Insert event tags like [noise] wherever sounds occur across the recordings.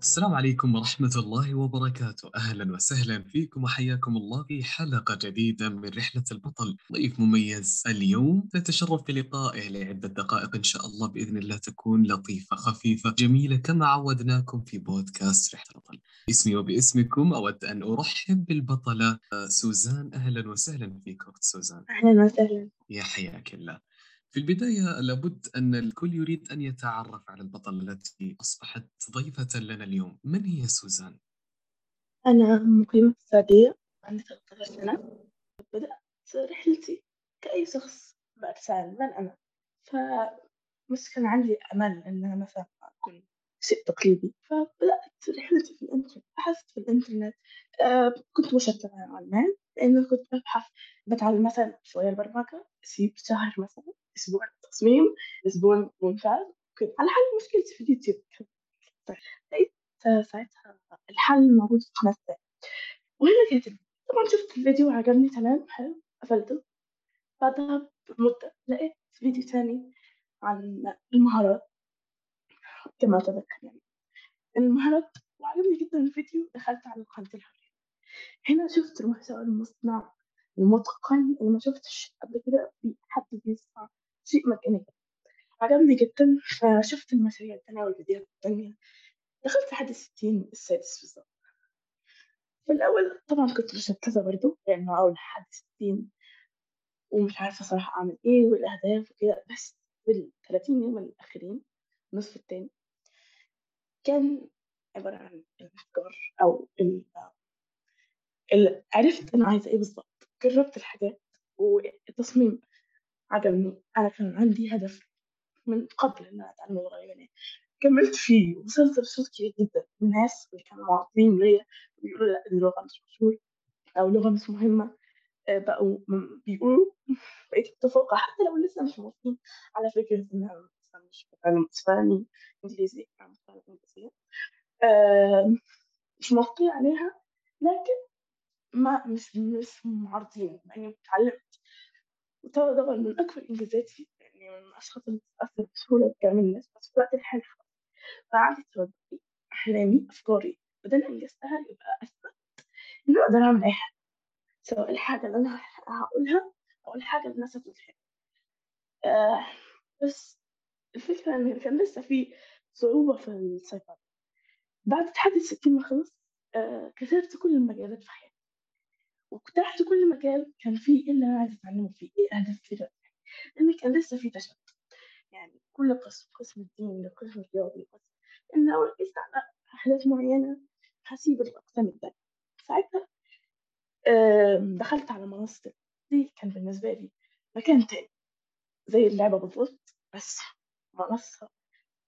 السلام عليكم ورحمة الله وبركاته. أهلا وسهلا فيكم وحياكم الله في حلقة جديدة من رحلة البطل. ضيف مميز اليوم. نتشرف بلقائه لعدة دقائق إن شاء الله بإذن الله تكون لطيفة خفيفة جميلة كما عودناكم في بودكاست رحلة البطل. اسمي وباسمكم أود أن أرحب بالبطلة سوزان. أهلا وسهلا فيك أخت سوزان. أهلا وسهلا. يا حياك الله. في البداية لابد أن الكل يريد أن يتعرف على البطلة التي أصبحت ضيفة لنا اليوم. من هي سوزان؟ أنا مقيمة في السعودية عندي 13 سنة. بدأت رحلتي كأي شخص بأتساءل من أنا؟ فبس كان عندي أمل إن أنا مثلا أكون شيء تقليدي. فبدأت رحلتي في الإنترنت. بحثت في الإنترنت. آه كنت مشتتة ما لأنه كنت ببحث بتعلم مثلا شوية البرمجة أسيب شهر مثلا. أسبوع تصميم أسبوع مونتاج على حل مشكلتي في اليوتيوب. ساعتها الحل موجود في دقايق وهنا كانت طبعا شفت الفيديو وعجبني تمام حلو قفلته. بعدها بمدة لقيت فيديو تاني عن المهارات. كما أتذكر يعني. المهارات وعجبني جدا الفيديو دخلت على قناة الحرية. هنا شفت المحتوى المصنع المتقن اللي ما شفتش قبل كده في حد بيصنع شيء مجاني عجبني جدا فشفت المشاريع التانية والفيديوهات التانية. دخلت لحد الستين السادس بالظبط. في الأول طبعا كنت مشتتة برضه لأنه أول لحد ستين ومش عارفة صراحة أعمل إيه والأهداف وكده. بس بالثلاثين يوم الأخيرين النصف التاني كان عبارة عن الأفكار أو ال- عرفت أنا عايزة إيه بالظبط. جربت الحاجات والتصميم عجبني. أنا كان عندي هدف من قبل إن أنا أتعلم اللغة اليابانية. كملت فيه وصلت لصوت كبير جدا. الناس اللي كانوا معطين ليا بيقولوا لا دي لغة مش مشهورة أو لغة مش مهمة. آه، بقوا بيقولوا بقيت متفوقة حتى لو لسه مش موافقين على فكرة إنها مش إسباني إنجليزي إنجليزية. آه، مش موافقين عليها لكن ما مش مش معارضين. يعني وطبعا من أكبر إنجازاتي يعني من الأشخاص اللي بسهولة بكلام الناس بس في الوقت الحالي عندي توجهي أحلامي أفكاري. بدل أنجزتها يبقى أثبت إني أقدر أعمل أي حاجة سواء الحاجة اللي أنا هقولها أو الحاجة اللي الناس هتقولها. آه بس الفكرة إن كان لسه في صعوبة في السيطرة. بعد تحدي الستين ما خلص آه كسرت كل المجالات في حياتي. واقترحت كل مجال كان فيه إيه اللي أنا عايزة أتعلمه فيه إيه في الوقت لأن كان لسه في تشتت يعني كل قسم قسم الدين قسم الرياضي قسم. لو ركزت على أهداف معينة هسيب الأقسام التانية. ساعتها دخلت على منصة دي كان بالنسبة لي مكان تاني. زي اللعبة بالظبط بس منصة.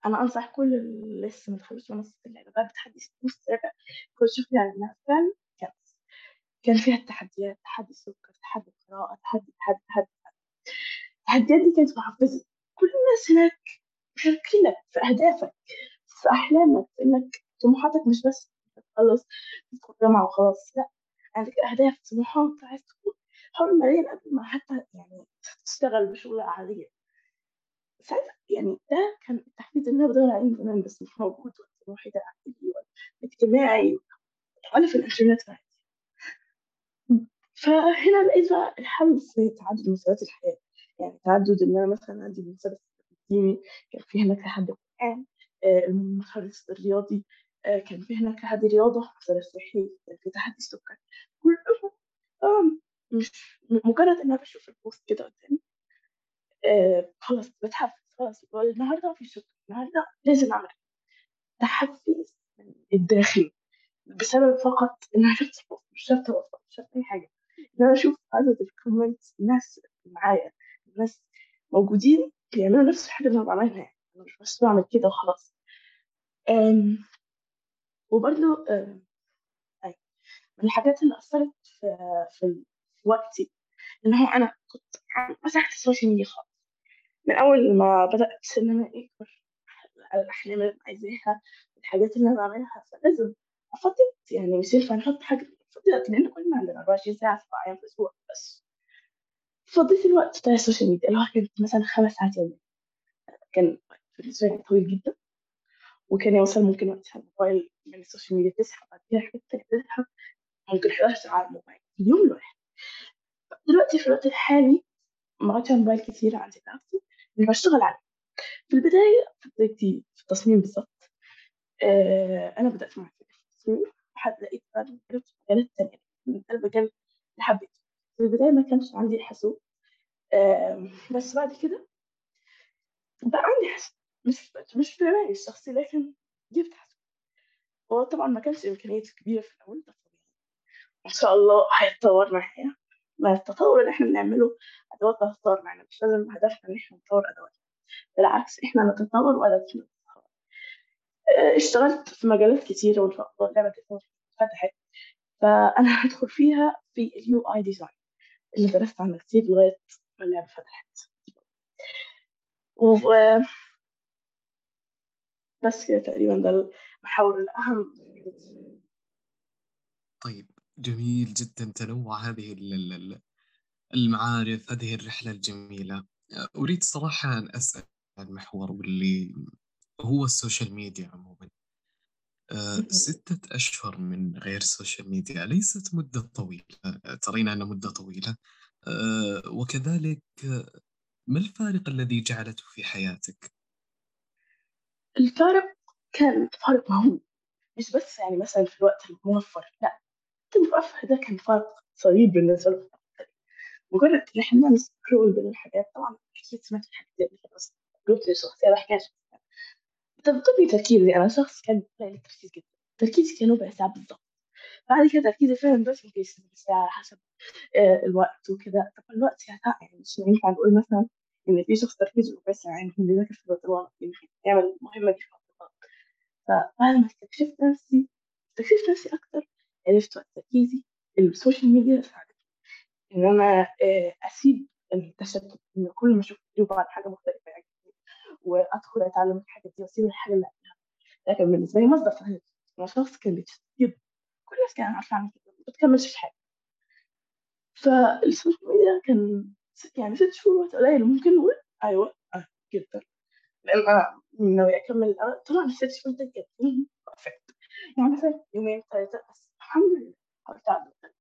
أنا أنصح كل اللي لسه مدخلوش منصة اللعبة. بعد تحدي ساعة كل شوف يعني إنها فعلا كان فيها التحديات تحدي السكر تحدي القراءة تحدي تحدي تحدي. التحديات دي كانت محفزة. كل الناس هناك مشاركينك في أهدافك في أحلامك في إنك طموحاتك مش بس تخلص تدخل جامعة وخلاص لأ عندك أهداف طموحات عايز تكون حر ماليا قبل ما حتى يعني تشتغل بشغلة عادية. ساعتها يعني ده كان التحفيز اللي أنا بدور عليه زمان بس مش موجود ولا طموحي ده عائلي ولا اجتماعي ولا في الإنترنت عادي فهنا بقى في تعدد مسارات الحياة. يعني تعدد إن أنا مثلا عندي المسار الديني كان في هناك تحدي القرآن آه، المسار الرياضي آه، كان في هناك تحدي رياضة مسار الصحي كان في تحدي السكر. كلهم آه، مش مجرد إن أنا بشوف ال post كده قدامي خلاص بتحفز خلاص النهارده في سكر النهارده لازم أعمل. تحفيز من الداخل بسبب فقط إن أنا شفت مش شرط مش شرط أي حاجة. إن أنا أشوف عدد ال comments الناس معايا الناس موجودين بيعملوا نفس الحاجة اللي أنا بعملها يعني مش بس بعمل كده وخلاص. وبرضه من الحاجات اللي أثرت في في وقتي إن هو أنا كنت مسحت ال social media خالص. من أول ما بدأت إن أنا أكبر على الأحلام اللي أنا عايزاها الحاجات اللي أنا بعملها فلازم أفضل يعني مش ينفع نحط حاجة فضلت لأن كلنا عندنا 24 ساعة سبع أيام في الأسبوع بس. فضيت الوقت بتاع ال social media اللي هو كانت مثلا خمس ساعات يوميا. كان بالنسبة طويل جدا. وكان يوصل ممكن وقتها الموبايل من ال social media تسحب بعد كده حاجات تانية تسحب ممكن 11 ساعة الموبايل. في اليوم الواحد دلوقتي في الوقت الحالي ما عادش موبايل كتير عندي نفسي اللي بشتغل عليه. في البداية في بدايتي في التصميم بالظبط آه أنا بدأت مع التصميم لحد لقيت بعد في مجالات تانية. ده المجال اللي حبيته. في البداية ما كانش عندي حاسوب آه بس بعد كده بقى عندي حاسوب. مش مش في بالي الشخصي لكن جبت حاسوب. هو طبعا ما كانش إمكانياته كبيرة في الأول ده طبيعي إن شاء الله هيتطور معايا. مع التطور اللي إحنا بنعمله أدوات هتتطور معانا. مش لازم هدفنا إن إحنا نطور أدوات. بالعكس إحنا نتطور وأدواتنا تتطور اشتغلت في مجالات كتيرة واللعبة فتحت. فأنا [laughs] هدخل فيها في ال UI design اللي درست عنه كتير لغاية ما اللعبة فتحت. و بس كده تقريبا ده المحاور الأهم. طيب جميل جدا تنوع هذه المعارف هذه الرحلة الجميلة. أريد صراحة أن أسأل عن محور واللي هو ال social media عموما. أه ستة أشهر من غير social media ليست مدة طويلة ترين أنها مدة طويلة. أه وكذلك ما الفارق الذي جعلته في حياتك؟ الفارق كان فارق مهم مش بس يعني مثلا في الوقت الموفر لا الموفر ده كان فارق صغير بالنسبة له. مجرد إن إحنا ن scroll بين الحاجات طبعا أكيد سمعت الحاجات دي بس قلت الشخصية بحكيهاش تفقدني تركيزي. أنا شخص كان قليل التركيز جدا. تركيزي كان ربع ساعة بالضبط. بعد كده تركيزي فعلا بس ممكن يستمر ساعة حسب آه الوقت وكده. طبعا الوقت يعني مش ينفع نقول مثلا إن في شخص تركيزه ربع ساعة يعني ممكن يذاكر في الوقت يعمل المهمة دي في الوقت فبعد ما استكشفت نفسي استكشفت نفسي أكتر عرفت وقت تركيزي ال social media ساعدتني إن أنا أسيب التشتت. إن كل ما أشوف فيديو عن حاجة مختلفة يعجبني وأدخل أتعلم الحاجة دي وأسيب الحاجة اللي قبلها. لكن بالنسبة لي مصدر فهم أنا شخص كان بيتشتت كل الناس كانت عارفة عني كده ما بتكملش في حاجة. فال social media كان يعني ست شهور وقت قليل ممكن نقول. أيوه أه جدا. لأن أنا ناوية أكمل. طلع ست شهور ده جدا. يعني مثلا يومين ثلاثة بس الحمد لله.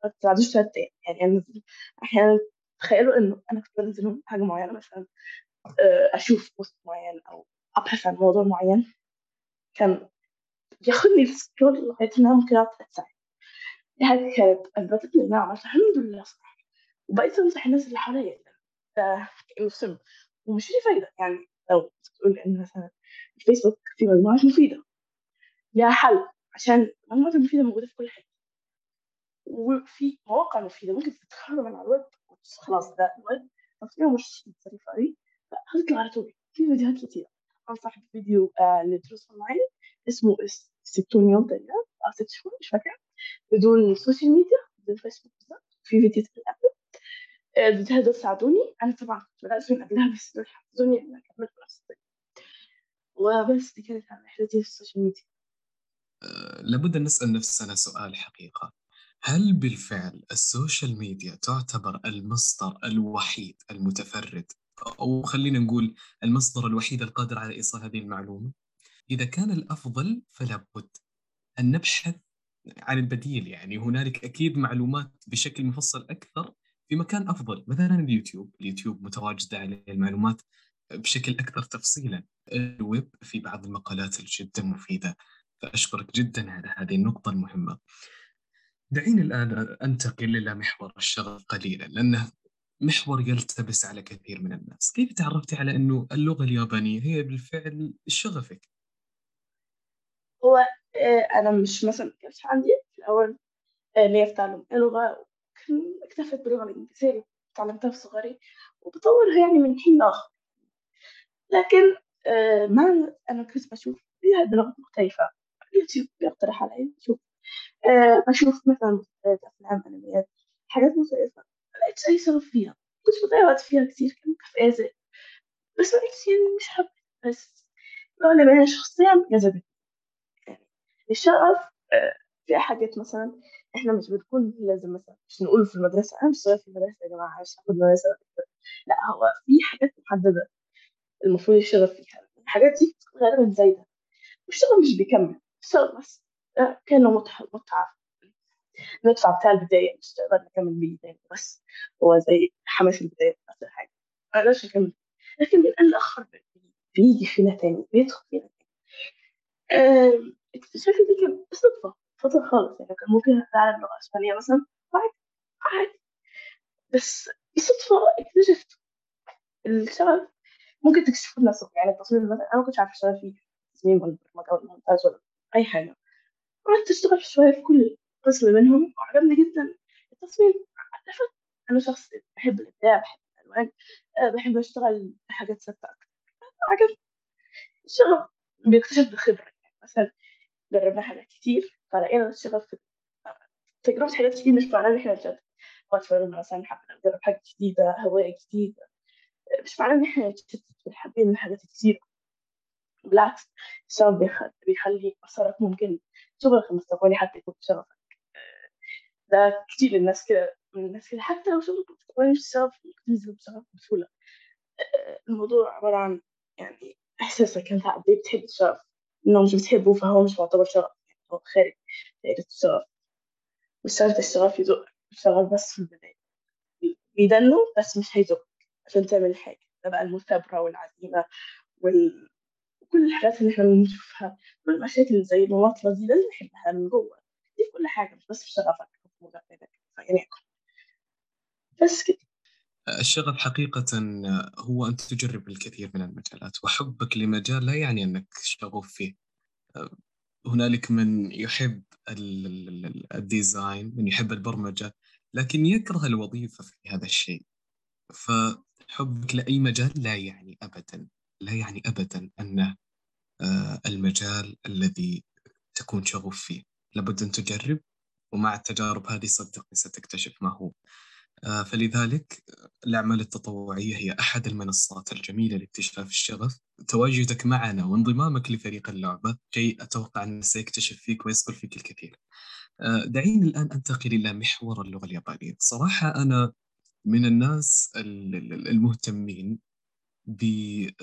ما تعدوش ثلاث أيام. يعني أنزل أحيانا تخيلوا إنه أنا كنت بنزل حاجة معينة مثلا. أشوف بوست معين أو أبحث عن موضوع معين كان بياخدني السكرول لغاية أنا ممكن أقعد دي حاجة كانت أثبتت لي الحمد لله صح وبقيت أنصح الناس اللي حواليا كأنه سم ومش ليه فايدة. يعني لو تقول إن مثلا الفيسبوك فيه مجموعات مفيدة. ليها حل. عشان المعلومات المفيدة موجودة في كل حتة. وفي مواقع مفيدة. ممكن تتخرج من على الويب. خلاص ده الويب. تصميمه مش ظريف قوي هتطلع على طول. في فيديوهات كتير. أنصح بفيديو آه لدروس أونلاين اسمه ستون يوم تقريبا أو ست شهور مش فاكرة. بدون social media بدون فيسبوك بالظبط. في فيديوهات من قبل الفيديوهات دول ساعدوني أنا طبعا كنت بدأت من قبلها بس دول حفزوني إن أكمل في نفس وبس دي كانت رحلتي في ال social media أه لابد أن نسأل نفسنا سؤال حقيقة. هل بالفعل ال social media تعتبر المصدر الوحيد المتفرد؟ أو خلينا نقول المصدر الوحيد القادر على إيصال هذه المعلومة؟ إذا كان الأفضل فلا بد أن نبحث عن البديل. يعني هنالك أكيد معلومات بشكل مفصل أكثر في مكان أفضل مثلا اليوتيوب. اليوتيوب متواجدة عليه المعلومات بشكل أكثر تفصيلا. الويب في بعض المقالات الجدا مفيدة. فأشكرك جدا على هذه النقطة المهمة. دعيني الآن أنتقل إلى محور الشغف قليلا لأنه محور يلتبس على كثير من الناس. كيف تعرفتي على أنه اللغة اليابانية هي بالفعل شغفك؟ هو أنا مش مثلا كانش عندي في الأول ليا في تعلم اللغة اكتفيت باللغة الإنجليزية تعلمتها في صغري وبطورها يعني من حين لآخر. لكن ما أنا كنت بشوف فيها بلغات مختلفة. اليوتيوب بيقترح علي شوف أه بشوف مثلا أفلام أنميات حاجات مختلفة. ملقتش أي شغف فيها. كنت بضيع وقت فيها كتير كفاية بس ملقتش يعني مش حابة بس اللغة اليابانية شخصيا جذبتني يعني الشغف أه في حاجات مثلا إحنا مش بنكون لازم مثلا مش نقول في المدرسة أنا مش شغال في المدرسة يا جماعة مش هاخد مدرسة لا هو في حاجات محددة المفروض الشغف فيها. الحاجات دي غالبا زايدة. والشغل مش بيكمل. الشغل بس آه، كأنه متعة متعة. ندفع بتاع البداية مش تقدر نكمل بيه تاني بس. هو زي حماس البداية آخر حاجة ما أقدرش أكمل لكن من الآن لآخر بيجي فينا تاني بيدخل فينا تاني. آم، اكتشافي دي كان صدفة صدفة خالص. يعني كان ممكن أتعلم لغة إسبانية مثلا عادي عادي. بس بالصدفة اكتشفت. الشغف ممكن تكتشفه بنفسك يعني التصميم مثلا أنا ما كنتش عارفة أشتغل فيه. تصميم ولا برمجة ولا مونتاج ولا أي حاجة. قعدت أشتغل شوية في كل قسم منهم وعجبني جدا التصميم. عرفت أنا شخص بحب الإبداع بحب الألوان أه، بحب أشتغل بحاجات ثابتة أكتر. الشغف بيكتشف بالخبرة يعني مثلا جربنا حاجات كتير فلقينا الشغف في تجربة حاجات كتير مش معناه إن إحنا نشتغل مثلا حابين نجرب حاجة جديدة هواية جديدة مش معناه إن إحنا نتشتت حابين الحاجات كتير. بالعكس الشغف بيخ- بيخلي مسارك ممكن شغلك المستقبلي حتى يكون شغفك ده كتير الناس كده الناس كده. حتى لو شغلك مش شغف ممكن تنزل بشغف بسهولة. الموضوع عبارة عن يعني إحساسك أنت قد إيه بتحب الشغف إنه مش بتحبه فهو مش معتبر شغف يعني هو خارج دائرة الشغف شرط الشغف يزقك الشغف بس في البداية. بيدنه بس مش هيزقك عشان تعمل حاجة. ده بقى المثابرة والعزيمة وال... وكل الحاجات اللي إحنا بنشوفها كل المشاكل زي المماطلة دي لازم نحبها من جوه. دي كل حاجة مش بس في شغفك. بس كده. الشغف حقيقة هو أن تجرب الكثير من المجالات وحبك لمجال لا يعني أنك شغوف فيه. هنالك من يحب ال- ال- ال- الديزاين من يحب البرمجة لكن يكره الوظيفة في هذا الشيء. فحبك لأي مجال لا يعني أبدا لا يعني أبدا أنه آه، المجال الذي تكون شغوف فيه. لابد أن تجرب ومع التجارب هذه صدقني ستكتشف ما هو. آه، فلذلك الأعمال التطوعية هي أحد المنصات الجميلة لاكتشاف الشغف. تواجدك معنا وانضمامك لفريق اللعبة شيء أتوقع أنه سيكتشف فيك ويصقل فيك الكثير. آه، دعيني الآن أنتقل إلى محور اللغة اليابانية. صراحة أنا من الناس ال- ال- المهتمين بتعلم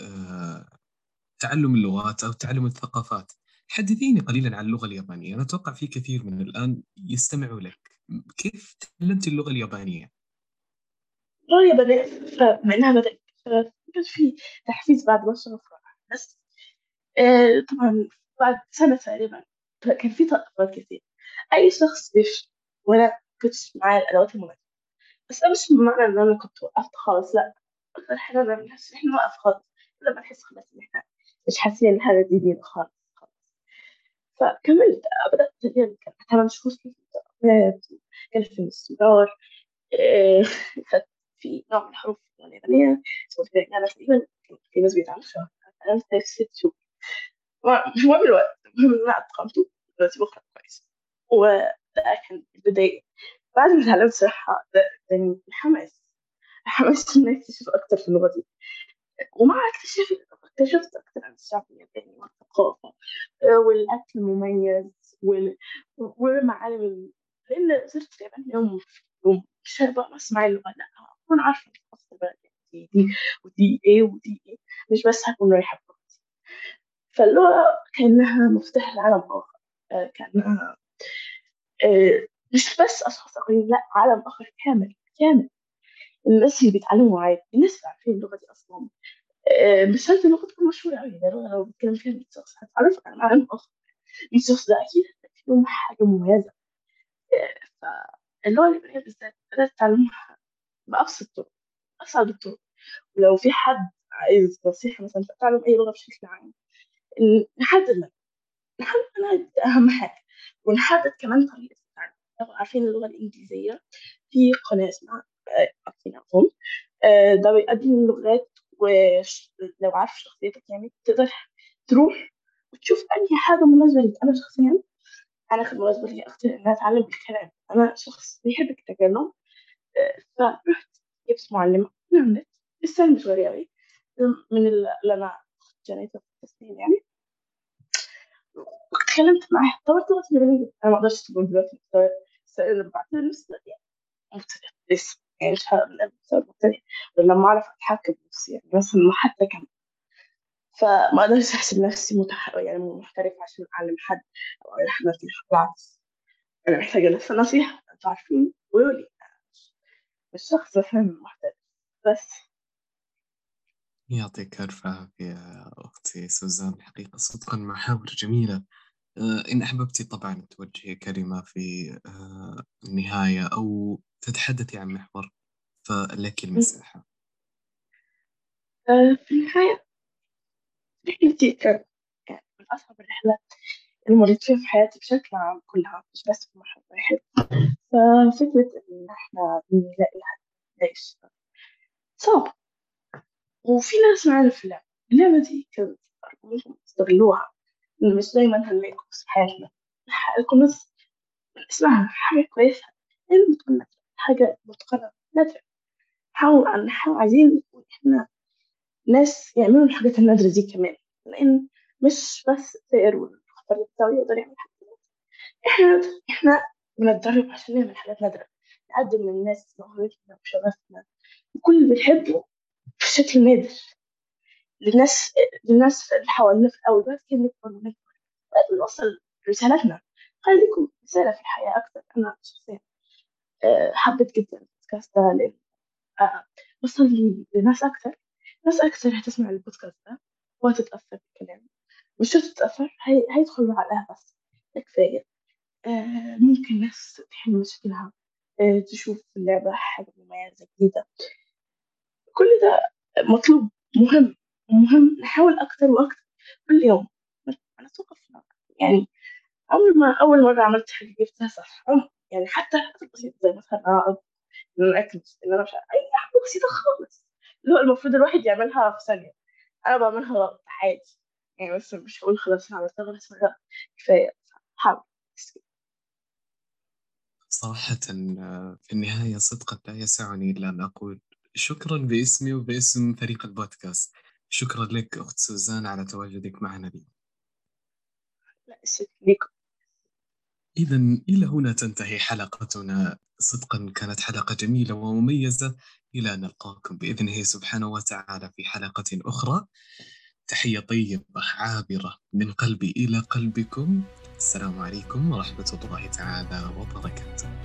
اللغات أو تعلم الثقافات. حدثيني قليلا عن اللغة اليابانية. أنا أتوقع في كثير من الآن يستمعوا لك. كيف تعلمت؟ والله يا بنات فبما إنها بدأت كان في تحفيز بعد ما راح بس طبعا بعد سنة تقريبا كان في تطورات كثير. أي شخص بيفشل وأنا كنتش معايا الأدوات المناسبة. بس ده مش بمعنى إن أنا كنت وقفت خالص لأ. أكتر حاجة أنا بنحس إن إحنا نوقف خالص. لما نحس خلاص إن إحنا مش حاسين دي دي خالص خالص. فكملت بدأت كان ثمان شهور كان في الاستمرار آه، [laughs] في نوع من الحروف اليابانية اسمه أنا تقريبا في ناس بيتعلموا شهر أنا في ست شهور. مش مهم الوقت المهم إن أنا أتقنته دلوقتي بقرأ كويس. وده كان البداية. بعد ما اتعلمت صراحة ده الحماس الحماس إني أكتشف أكتر في اللغة دي. ومع اكتشافي اكتشفت أكتر عن الشعب الياباني والثقافة آه، والأكل المميز وال... والمعالم ال- لأن زرت اليابان يوم يوم هبقى أسمع اللغة لأ أكون عارفة أصل البلد دي دي ودي إيه ودي إيه مش بس هكون رايحة فاللغة كأنها مفتاح لعالم آخر آه، كأنها آه، مش بس أشخاص آخرين لأ عالم آخر كامل كامل. الناس اللي بيتعلموا عادي الناس اللي عارفين اللغة دي أصلا آه، شرط اللغة تكون مشهورة أوي ده لغة لو بتكلم فيها 100 شخص هتعرف عن عالم آخر 100 شخص ده أكيد فيهم حاجة مميزة. آه، فاللغة اليابانية بالذات بدأت أتعلمها بأبسط الطرق أصعب الطرق ولو في حد عايز نصيحة مثلا تعلم أي لغة بشكل عام نحدد لك نحدد ده أهم حاجة. ونحدد كمان طريقة التعلم. لو عارفين اللغة الإنجليزية في قناة اسمها أكيد أظن آه، ده بيقدم اللغات ولو عارف شخصيتك يعني تقدر تروح وتشوف أي حاجة مناسبة ليك. أنا شخصيا أنا كان مناسبة لي أكتر إن أتعلم الكلام. أنا شخص بيحب التكلم آه، فرحت جبت معلمة من النت السنة مش غالية أوي. من اللي أنا جنيتها في يعني. واتكلمت معاها طورت لغتي اليابانية أنا ما أقدرش تقول دلوقتي مستوى بعتها نفس مبتدئ لسه يعني مش لما أعرف أتحكم بنفسي يعني مثلا حتى كم فما أقدرش أحسب نفسي متح... يعني محترف عشان أعلم حد أو أعلم حد نصيحة بالعكس أنا محتاجة بس نصيحة أنتوا عارفين؟ قولوا لي. مش فهم محترف بس. يعطيك ألف عافية أختي سوزان حقيقة صدقا محاور جميلة. إن أحببتي طبعا توجهي كلمة في آه، النهاية أو تتحدثي عن محور فلك المساحة. آه، في النهاية رحلتي كانت يعني من أصعب الرحلات اللي مريت فيها في حياتي بشكل عام كلها مش بس في مرحلة واحد. ففكرة إن إحنا بنلاقي حد يعيش صعب وفي ناس معانا في اللعبة اللعبة دي كانت ممكن يستغلوها إن مش دايما هنلاقي كنوز في حياتنا. الكنوز اسمها حاجة كويسة. يعني بتكون حاجة متقنة. نادرة نحاول نحاول عايزين إحنا ناس يعملوا الحاجات النادرة دي كمان. لأن مش بس سائر والخطر بتاعه يقدر يعمل حاجات إحنا إحنا بنتدرب عشان نعمل حاجات نادرة. نقدم للناس موهبتنا وشغفنا. وكل اللي بنحبه بشكل نادر. للناس للناس اللي حوالينا في الأول بعد كده نكبر ونكبر. بعد نوصل رسالتنا. خليكم رسالة في الحياة أكثر. أنا شخصيا آه، حبيت جدا البودكاست ده لأن آه، وصل لناس أكثر. ناس أكثر هتسمع البودكاست ده وهتتأثر بالكلام. مش تتأثر هي... هيدخلوا عقلها بس. كفاية. آه ممكن ناس تحل مشاكلها تشوف اللعبة حاجة مميزة جديدة. كل ده مطلوب مهم. ومهم نحاول أكتر وأكتر كل يوم. أنا توقف يعني عمري ما أول مرة عملت حاجة جبتها صح. يعني حتى حاجات بسيطة زي مثلا أقعد إن أنا أكل إن أنا مش أي حاجة بسيطة خالص. اللي هو المفروض الواحد يعملها في ثانية. أنا بعملها عادي. يعني بس مش هقول خلاص أنا عملتها غلط مرة كفاية. حاول. صراحة في النهاية صدقا لا يسعني إلا أن أقول شكرا باسمي وباسم فريق البودكاست. شكرا لك أخت سوزان على تواجدك معنا اليوم لا شكرا لكم إذا إلى هنا تنتهي حلقتنا. صدقا كانت حلقة جميلة ومميزة. إلى أن نلقاكم بإذنه سبحانه وتعالى في حلقة أخرى. تحية طيبة عابرة من قلبي إلى قلبكم. السلام عليكم ورحمة الله تعالى وبركاته.